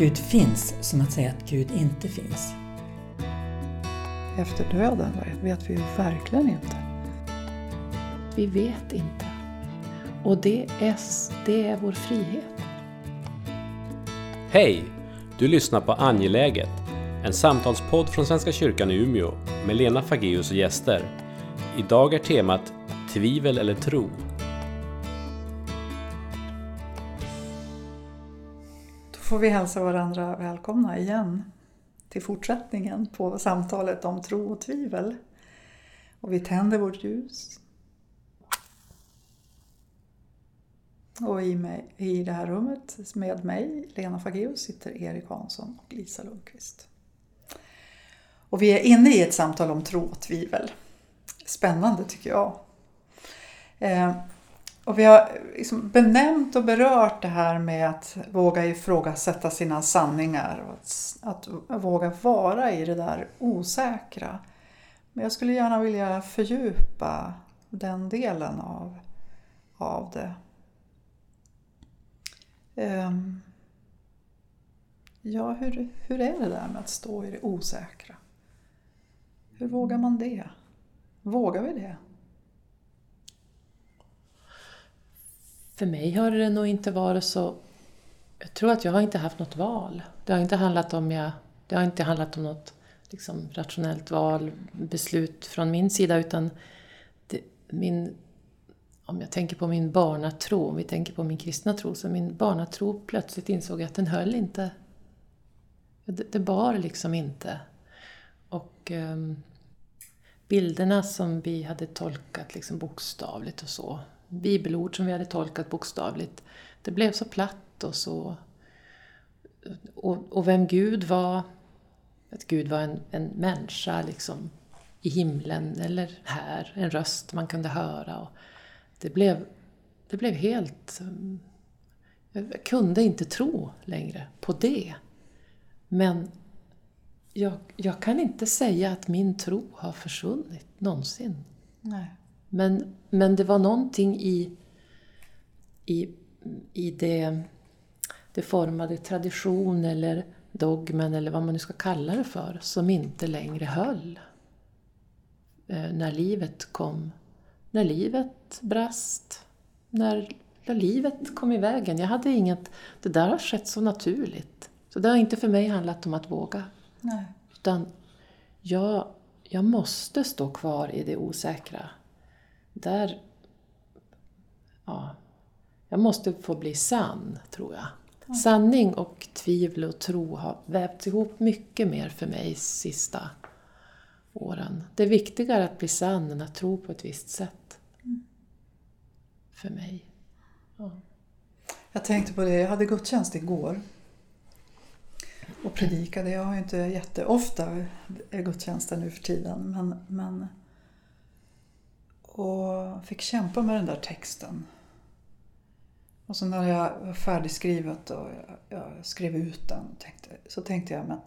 Gud finns som att säga att Gud inte finns. Efter döden vet vi ju verkligen inte. Vi vet inte. Och det är, det är vår frihet. Hej! Du lyssnar på Angeläget, en samtalspodd från Svenska kyrkan i Umeå med Lena Fageus och gäster. Idag är temat Tvivel eller tro. Får vi hälsa varandra välkomna igen till fortsättningen på samtalet om tro och tvivel. Och vi tänder vårt ljus. Och i, mig, i det här rummet med mig, Lena Fageus, sitter Erik Hansson och Lisa Lundqvist. Och vi är inne i ett samtal om tro och tvivel. Spännande tycker jag. Eh, och vi har liksom benämnt och berört det här med att våga ifrågasätta sina sanningar och att, att våga vara i det där osäkra. Men jag skulle gärna vilja fördjupa den delen av, av det. Um, ja, hur, hur är det där med att stå i det osäkra? Hur vågar man det? Vågar vi det? För mig har det nog inte varit så... Jag tror att jag har inte haft något val. Det har inte handlat om, jag, det har inte handlat om något liksom, rationellt val, beslut från min sida utan det, min, om jag tänker på min barnatro, om vi tänker på min kristna tro, så min barnatro plötsligt insåg att den höll inte. Det, det bar liksom inte. Och um, bilderna som vi hade tolkat liksom bokstavligt och så, bibelord som vi hade tolkat bokstavligt. Det blev så platt och så... Och, och vem Gud var, att Gud var en, en människa liksom i himlen eller här, en röst man kunde höra. Och det, blev, det blev helt... Jag kunde inte tro längre på det. Men jag, jag kan inte säga att min tro har försvunnit någonsin. Nej. Men, men det var någonting i, i, i det, det formade tradition eller dogmen eller vad man nu ska kalla det för som inte längre höll. Eh, när livet kom. När livet brast. När, när livet kom i vägen. Jag hade inget... Det där har skett så naturligt. Så det har inte för mig handlat om att våga. Nej. Utan jag, jag måste stå kvar i det osäkra där... Ja, jag måste få bli sann, tror jag. Ja. Sanning och tvivel och tro har vävts ihop mycket mer för mig sista åren. Det är viktigare att bli sann än att tro på ett visst sätt. Mm. För mig. Ja. Jag tänkte på det, jag hade gudstjänst igår och predikade. Jag har ju inte jätteofta gudstjänster nu för tiden men, men och fick kämpa med den där texten. Och så när jag var färdigskrivet och jag, jag skrev ut den tänkte, så tänkte jag, men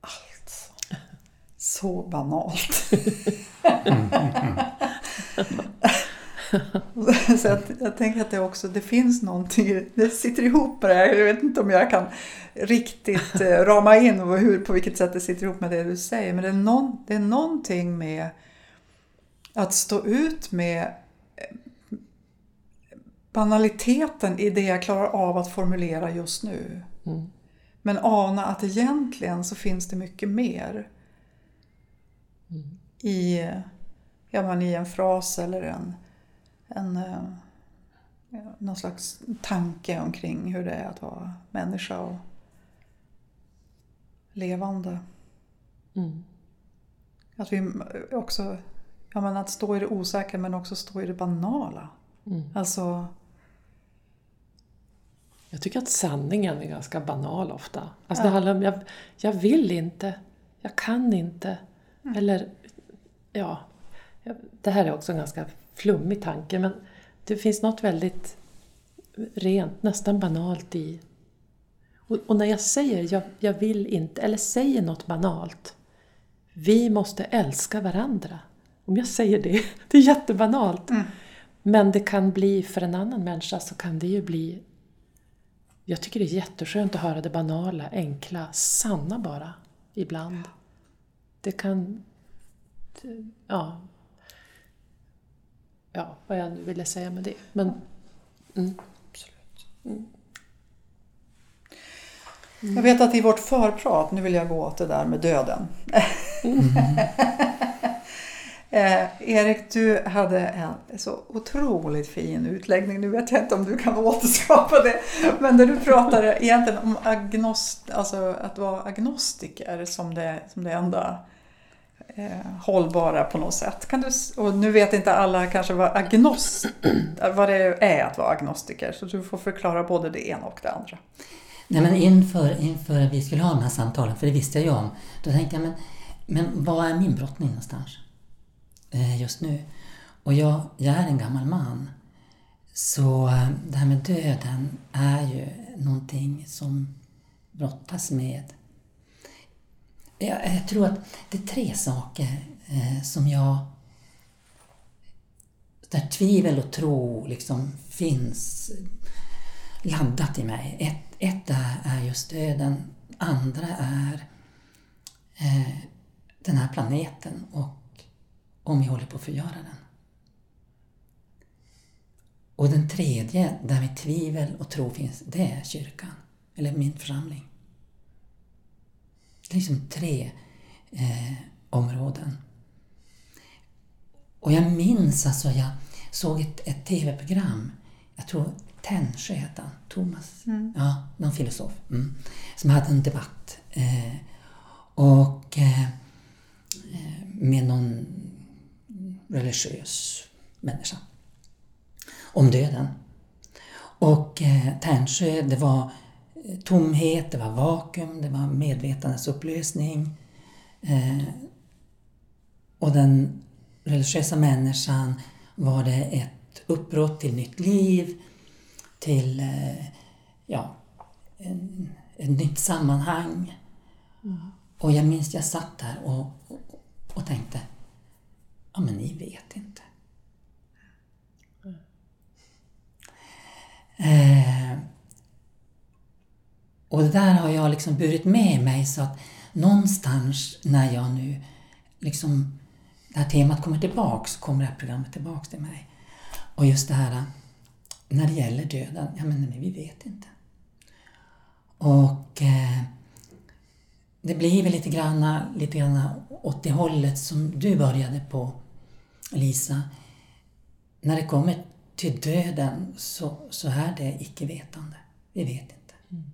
alltså, så banalt. så jag, jag tänker att det också, det finns någonting, det sitter ihop med det här. Jag vet inte om jag kan riktigt eh, rama in hur, på vilket sätt det sitter ihop med det du säger. Men det är, någon, det är någonting med att stå ut med eh, banaliteten i det jag klarar av att formulera just nu. Mm. Men ana att egentligen så finns det mycket mer mm. i, ja, men i en fras eller en, en eh, någon slags tanke omkring hur det är att vara människa och levande. Mm. Att vi också Ja, men att stå i det osäkra men också stå i det banala. Mm. Alltså... Jag tycker att sanningen är ganska banal ofta. Alltså ja. det handlar om, jag, jag vill inte, jag kan inte. Mm. Eller, ja. Det här är också en ganska flummig tanke men det finns något väldigt rent, nästan banalt i... Och, och när jag säger jag, jag vill inte, eller säger något banalt. Vi måste älska varandra. Om jag säger det, det är jättebanalt. Mm. Men det kan bli, för en annan människa så kan det ju bli jag tycker det är jätteskönt att höra det banala, enkla, sanna bara, ibland. Det kan... Ja. Ja, vad jag nu ville säga med det. Men... Mm. Jag vet att i vårt förprat, nu vill jag gå åt det där med döden. eh, Erik, du hade en så otroligt fin utläggning. Nu vet jag inte om du kan återskapa det. Men där du pratade egentligen om agnost, alltså att vara agnostiker som det, som det enda eh, hållbara på något sätt. Kan du, och nu vet inte alla kanske vad, agnost, vad det är att vara agnostiker. Så du får förklara både det ena och det andra. Nej, men inför, inför vi skulle ha de här samtalen, för det visste jag ju om, då tänkte jag, men, men var är min brottning någonstans Eh, just nu? Och jag, jag är en gammal man. Så eh, det här med döden är ju någonting som brottas med. Jag, jag tror att det är tre saker eh, som jag... Där tvivel och tro liksom finns laddat i mig. Ett, ett är just döden, andra är eh, den här planeten och om vi håller på att förgöra den. Och den tredje, där med tvivel och tro finns, det är kyrkan, eller min församling. Det är liksom tre eh, områden. Och jag minns alltså, jag såg ett, ett TV-program, jag tror Tännsjö hette han, Thomas, mm. ja, någon filosof, mm, som hade en debatt. Eh, och eh, med någon religiös människa om döden. Och eh, Tärnsjö, det var eh, tomhet, det var vakuum, det var medvetandets upplösning. Eh, och den religiösa människan var det ett uppbrott till nytt liv, till eh, ja, en, ett nytt sammanhang. Mm. Och jag minns jag satt där och, och, och tänkte, ja men ni vet inte. Mm. Eh, och det där har jag liksom burit med mig så att någonstans när jag nu liksom det här temat kommer tillbaks, kommer det här programmet tillbaks till mig. Och just det här när det gäller döden, ja men nej, vi vet inte. Och eh, det blir väl lite grann, lite grann åt det hållet som du började på, Lisa. När det kommer till döden så, så är det icke-vetande. Vi vet inte. Mm.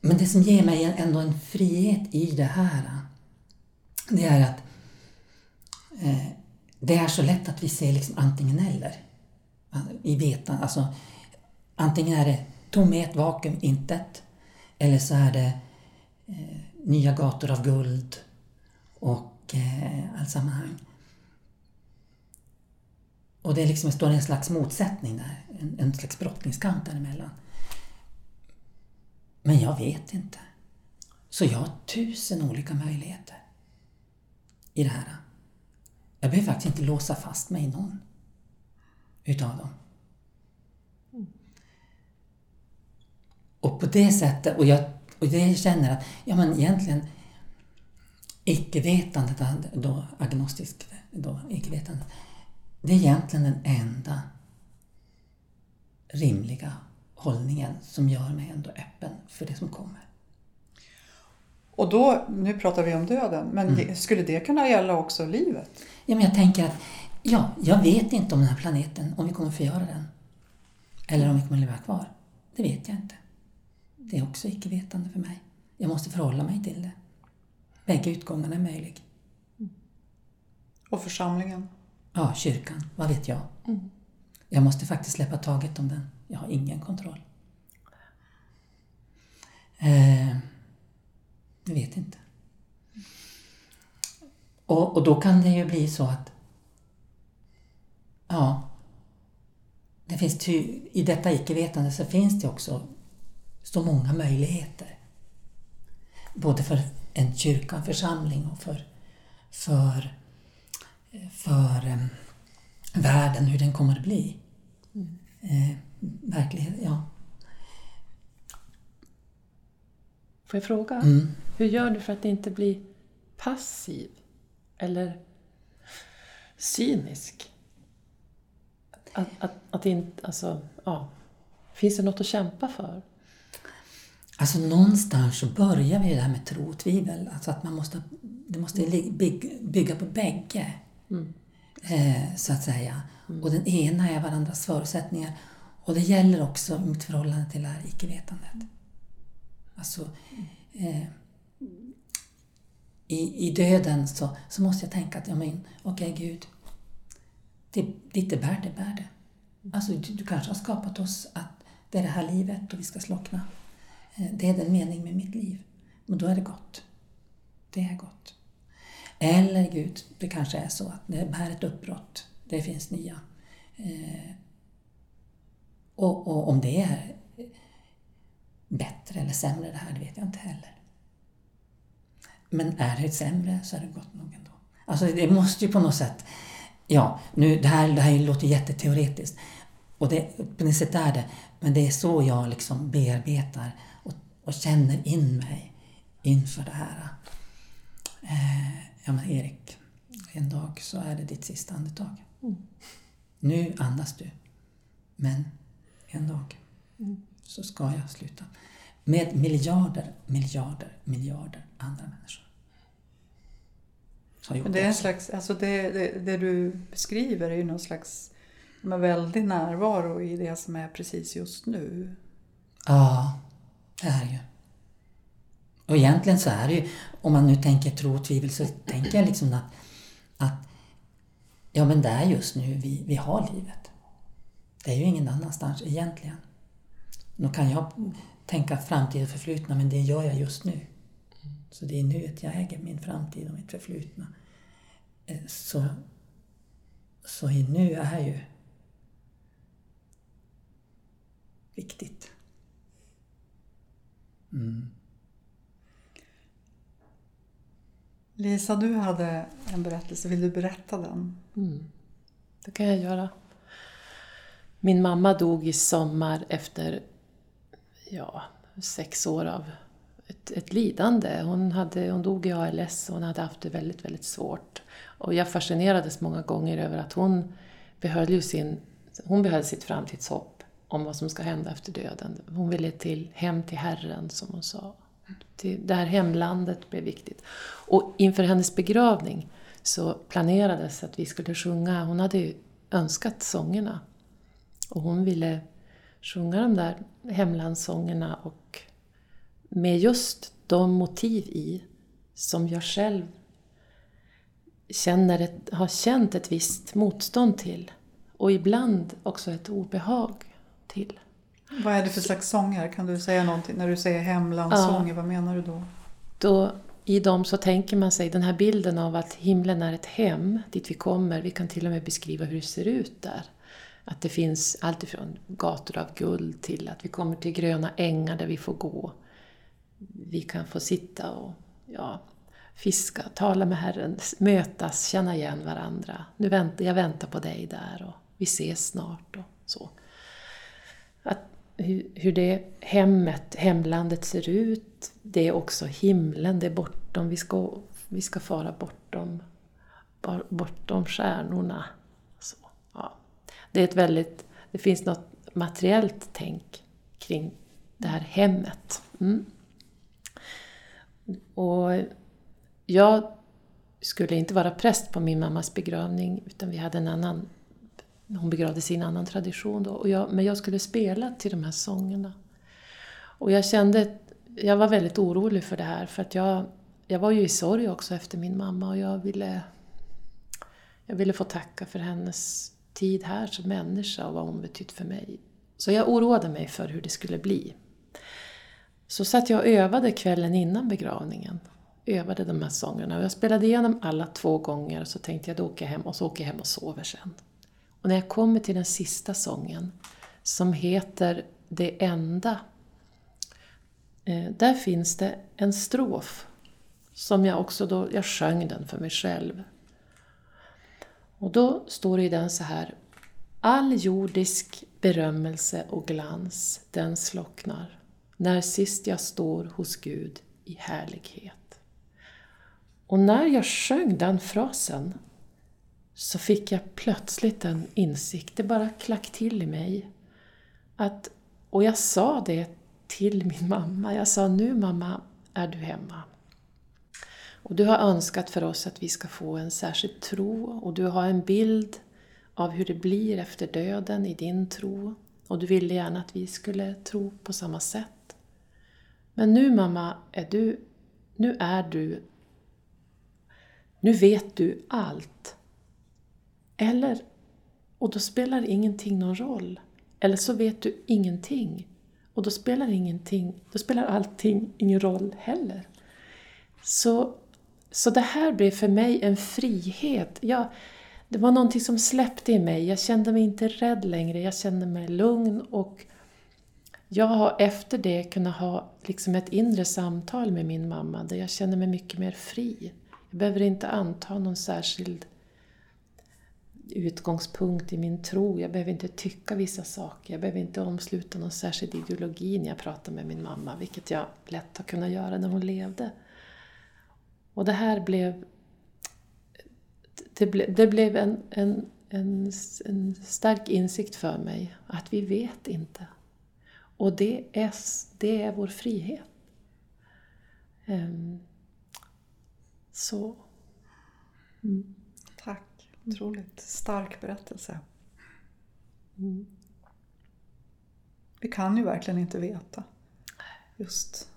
Men det som ger mig ändå en frihet i det här, det är att eh, det är så lätt att vi ser liksom antingen eller. I vetan, alltså, antingen är det tomhet, vakuum, intet. Eller så är det eh, nya gator av guld och eh, allt sammanhang. Och det liksom, står en slags motsättning där, en, en slags brottningskamp däremellan. Men jag vet inte. Så jag har tusen olika möjligheter i det här. Jag behöver faktiskt inte låsa fast mig i någon utav dem. Och på det sättet, och jag, och det känner att, ja men egentligen icke-vetandet, då agnostiskt, då icke-vetandet, det är egentligen den enda rimliga hållningen som gör mig ändå öppen för det som kommer. Och då, nu pratar vi om döden, men mm. skulle det kunna gälla också livet? Ja, men jag tänker att, ja, jag vet inte om den här planeten, om vi kommer förgöra den. Eller om vi kommer leva kvar. Det vet jag inte. Det är också icke-vetande för mig. Jag måste förhålla mig till det. Bägge utgångarna är möjliga. Och församlingen? Ja, kyrkan. Vad vet jag? Mm. Jag måste faktiskt släppa taget om den. Jag har ingen kontroll. Eh, jag vet inte. Och, och då kan det ju bli så att Ja, det finns ty, i detta icke-vetande så finns det också så många möjligheter. Både för en kyrka, en församling och för, för, för världen, hur den kommer att bli. Eh, verklighet, ja. Får jag fråga? Mm. Hur gör du för att inte bli passiv? Eller cynisk? Att, att, att inte, alltså, ja. Finns det något att kämpa för? Alltså någonstans så börjar vi det här med tro och tvivel. Alltså att man måste, det måste bygga på bägge. Eh, så att säga. Och den ena är varandras förutsättningar. Och det gäller också mitt förhållande till det här icke-vetandet. Alltså, eh, i, I döden så, så måste jag tänka att, ja men okej Gud, det, ditt är bär, det bär det. Alltså du, du kanske har skapat oss att det är det här livet och vi ska slockna. Eh, det är den mening med mitt liv. Men då är det gott. Det är gott. Eller Gud, det kanske är så att det här är ett uppbrott. Det finns nya. Eh, och, och om det är bättre eller sämre det här, det vet jag inte heller. Men är det sämre så är det gott nog ändå. Alltså det måste ju på något sätt... Ja, nu, det, här, det här låter jätteteoretiskt. Och det, på något sätt är det. Men det är så jag liksom bearbetar och känner in mig inför det här. Eh, ja men Erik, en dag så är det ditt sista andetag. Nu andas du. Men en dag så ska jag sluta. Med miljarder, miljarder, miljarder andra människor. Har gjort Men det är en slags, alltså det, det, det du beskriver är ju någon slags med väldig närvaro i det som är precis just nu. Ja, det är ju. Och egentligen så är det ju, om man nu tänker tro och tvivel, så tänker jag liksom att, att ja men det är just nu vi, vi har livet. Det är ju ingen annanstans egentligen. Nu kan jag tänka framtid och förflutna, men det gör jag just nu. Så det är nuet jag äger, min framtid och mitt förflutna. Eh, så, så i nu är ju viktigt. Mm. Lisa, du hade en berättelse. Vill du berätta den? Mm. Det kan jag göra. Min mamma dog i sommar efter ja, sex år av ett, ett lidande. Hon, hade, hon dog i ALS och hon hade haft det väldigt, väldigt svårt. Och jag fascinerades många gånger över att hon behöll, ju sin, hon behöll sitt framtidshopp om vad som ska hända efter döden. Hon ville till hem till Herren, som hon sa. Till, det här hemlandet blev viktigt. Och inför hennes begravning så planerades att vi skulle sjunga, hon hade ju önskat sångerna. Och hon ville sjunga de där hemlandssångerna och med just de motiv i som jag själv känner ett, har känt ett visst motstånd till. Och ibland också ett obehag till. Vad är det för slags sånger? Kan du säga någonting? När du säger hemlandssånger, vad menar du då? Då, I dem så tänker man sig den här bilden av att himlen är ett hem dit vi kommer. Vi kan till och med beskriva hur det ser ut där. Att det finns allt ifrån gator av guld till att vi kommer till gröna ängar där vi får gå. Vi kan få sitta och ja, fiska, tala med Herren, mötas, känna igen varandra. Nu väntar, jag väntar på dig där och vi ses snart och så. Hur, hur det hemmet, hemlandet ser ut, det är också himlen, det är bortom, vi ska, vi ska fara bortom, bortom stjärnorna. Så, ja. Det är ett väldigt, det finns något materiellt tänk kring det här hemmet. Mm. Och jag skulle inte vara präst på min mammas begravning utan vi hade en annan, hon begravdes i en annan tradition då. Och jag, men jag skulle spela till de här sångerna. Och jag kände, jag var väldigt orolig för det här för att jag, jag var ju i sorg också efter min mamma och jag ville, jag ville få tacka för hennes tid här som människa och vad hon betytt för mig. Så jag oroade mig för hur det skulle bli. Så satt jag och övade kvällen innan begravningen. Övade de här sångerna. Och jag spelade igenom alla två gånger och så tänkte jag då åker jag hem och så åker jag hem och sover sen. Och när jag kommer till den sista sången som heter Det enda. Eh, där finns det en strof som jag också då, jag sjöng den för mig själv. Och då står det i den så här. All jordisk berömmelse och glans, den slocknar när sist jag står hos Gud i härlighet. Och när jag sjöng den frasen så fick jag plötsligt en insikt, det bara klack till i mig. Att, och jag sa det till min mamma, jag sa nu mamma är du hemma. Och du har önskat för oss att vi ska få en särskild tro och du har en bild av hur det blir efter döden i din tro. Och du ville gärna att vi skulle tro på samma sätt. Men nu mamma, är du, nu är du, nu vet du allt. Eller, och då spelar ingenting någon roll. Eller så vet du ingenting. Och då spelar ingenting, då spelar allting ingen roll heller. Så, så det här blev för mig en frihet. Jag, det var någonting som släppte i mig. Jag kände mig inte rädd längre, jag kände mig lugn och jag har efter det kunnat ha liksom ett inre samtal med min mamma där jag känner mig mycket mer fri. Jag behöver inte anta någon särskild utgångspunkt i min tro. Jag behöver inte tycka vissa saker. Jag behöver inte omsluta någon särskild ideologi när jag pratar med min mamma, vilket jag lätt har kunnat göra när hon levde. Och det här blev... Det, ble, det blev en, en, en, en stark insikt för mig, att vi vet inte. Och det är, det är vår frihet. Um, så... Mm. Otroligt stark berättelse. Mm. Vi kan ju verkligen inte veta. Just.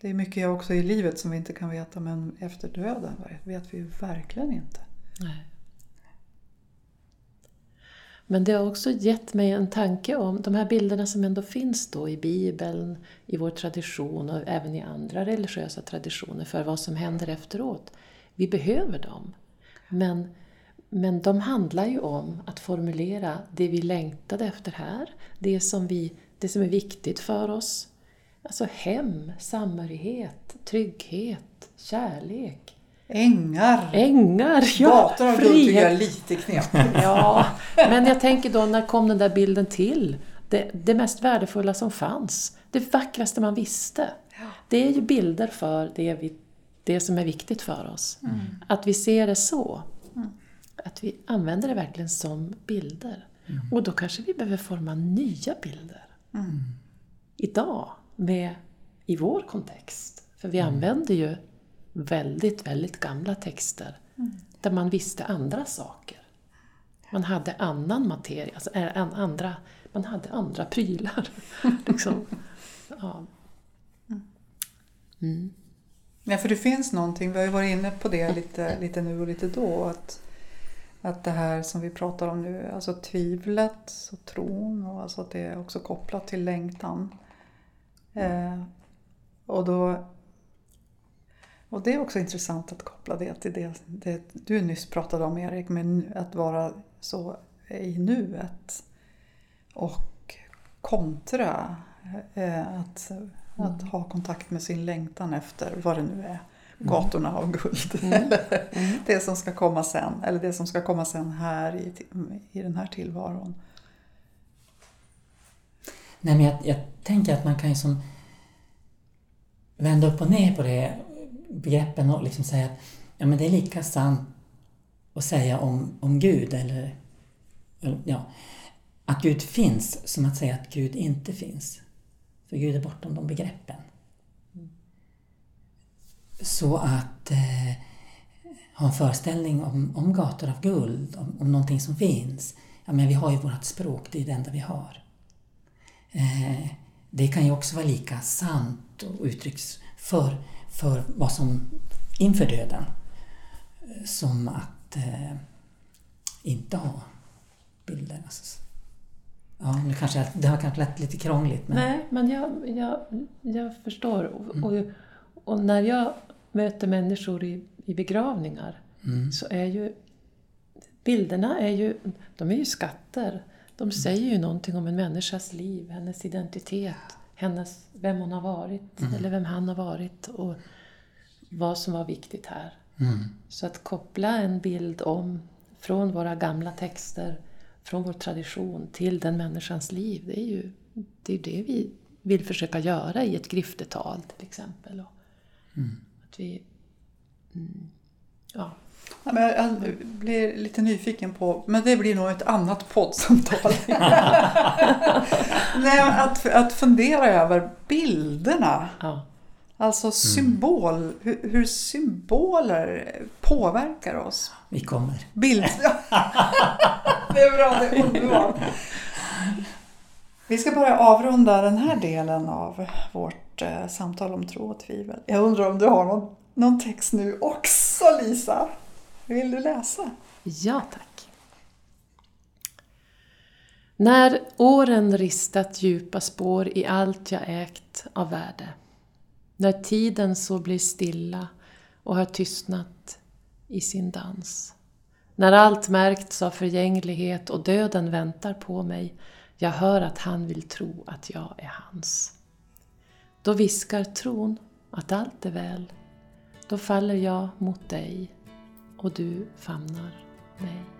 Det är mycket också i livet som vi inte kan veta men efter döden vet vi verkligen inte. Nej. Men det har också gett mig en tanke om de här bilderna som ändå finns då i Bibeln, i vår tradition och även i andra religiösa traditioner för vad som händer efteråt. Vi behöver dem. Men, men de handlar ju om att formulera det vi längtade efter här, det som, vi, det som är viktigt för oss. Alltså hem, samhörighet, trygghet, kärlek. Ängar! Ängar, ja! Gatorna frihet. tycker jag är lite knepigt. ja, men jag tänker då, när kom den där bilden till? Det, det mest värdefulla som fanns. Det vackraste man visste. Det är ju bilder för det, vi, det som är viktigt för oss. Mm. Att vi ser det så. Mm. Att vi använder det verkligen som bilder. Mm. Och då kanske vi behöver forma nya bilder. Mm. Idag, med, i vår kontext. För vi använder ju väldigt, väldigt gamla texter där man visste andra saker. Man hade annan materia, alltså äh, andra, man hade andra prylar. liksom. ja. Mm ja, för det finns någonting, vi har ju varit inne på det lite, lite nu och lite då, att, att det här som vi pratar om nu, alltså tvivlet och tron, och alltså att det är också kopplat till längtan. Eh, och då och det är också intressant att koppla det till det, det du nyss pratade om Erik, med att vara så i nuet. Och kontra eh, att, mm. att ha kontakt med sin längtan efter vad det nu är. Mm. Gatorna av guld. Mm. Mm. det som ska komma sen. Eller det som ska komma sen här i, i den här tillvaron. Nej, men jag, jag tänker att man kan ju som vända upp och ner på det begreppen och liksom säga att ja, men det är lika sant att säga om, om Gud eller, ja, att Gud finns som att säga att Gud inte finns. För Gud är bortom de begreppen. Så att eh, ha en föreställning om, om gator av guld, om, om någonting som finns. Ja, men vi har ju vårt språk, det är det enda vi har. Eh, det kan ju också vara lika sant och uttrycks för för vad som inför döden som att eh, inte ha bilder. Alltså, ja, nu kanske det har kanske lät lite krångligt. Men... Nej, men jag, jag, jag förstår. Mm. och, och, när jag möter människor i, i begravningar mm. så är ju bilderna är ju, de är ju skatter. De mm. säger ju någonting om en människas liv, hennes identitet hennes, vem hon har varit, mm. eller vem han har varit och vad som var viktigt här. Så att koppla en bild om från våra gamla texter, från vår tradition till den människans liv. Det är ju det, är det vi vill försöka göra i ett griftetal till exempel. Och Att vi, mm, ja. Ja, men jag blir lite nyfiken på, men det blir nog ett annat poddsamtal. Nej, att, att fundera över bilderna. ja. Alltså symbol, hur, hur symboler påverkar oss. Vi kommer. Bild. det är bra, det är underbart. Vi ska börja avrunda den här delen av vårt eh, samtal om tro och tvivel. Jag undrar om du har någon, någon text nu också Lisa? Vill du läsa? Ja, tack. När åren ristat djupa spår i allt jag ägt av värde. När tiden så blir stilla och har tystnat i sin dans. När allt märkts av förgänglighet och döden väntar på mig. Jag hör att han vill tro att jag är hans. Då viskar tron att allt är väl. Då faller jag mot dig och du famnar mig.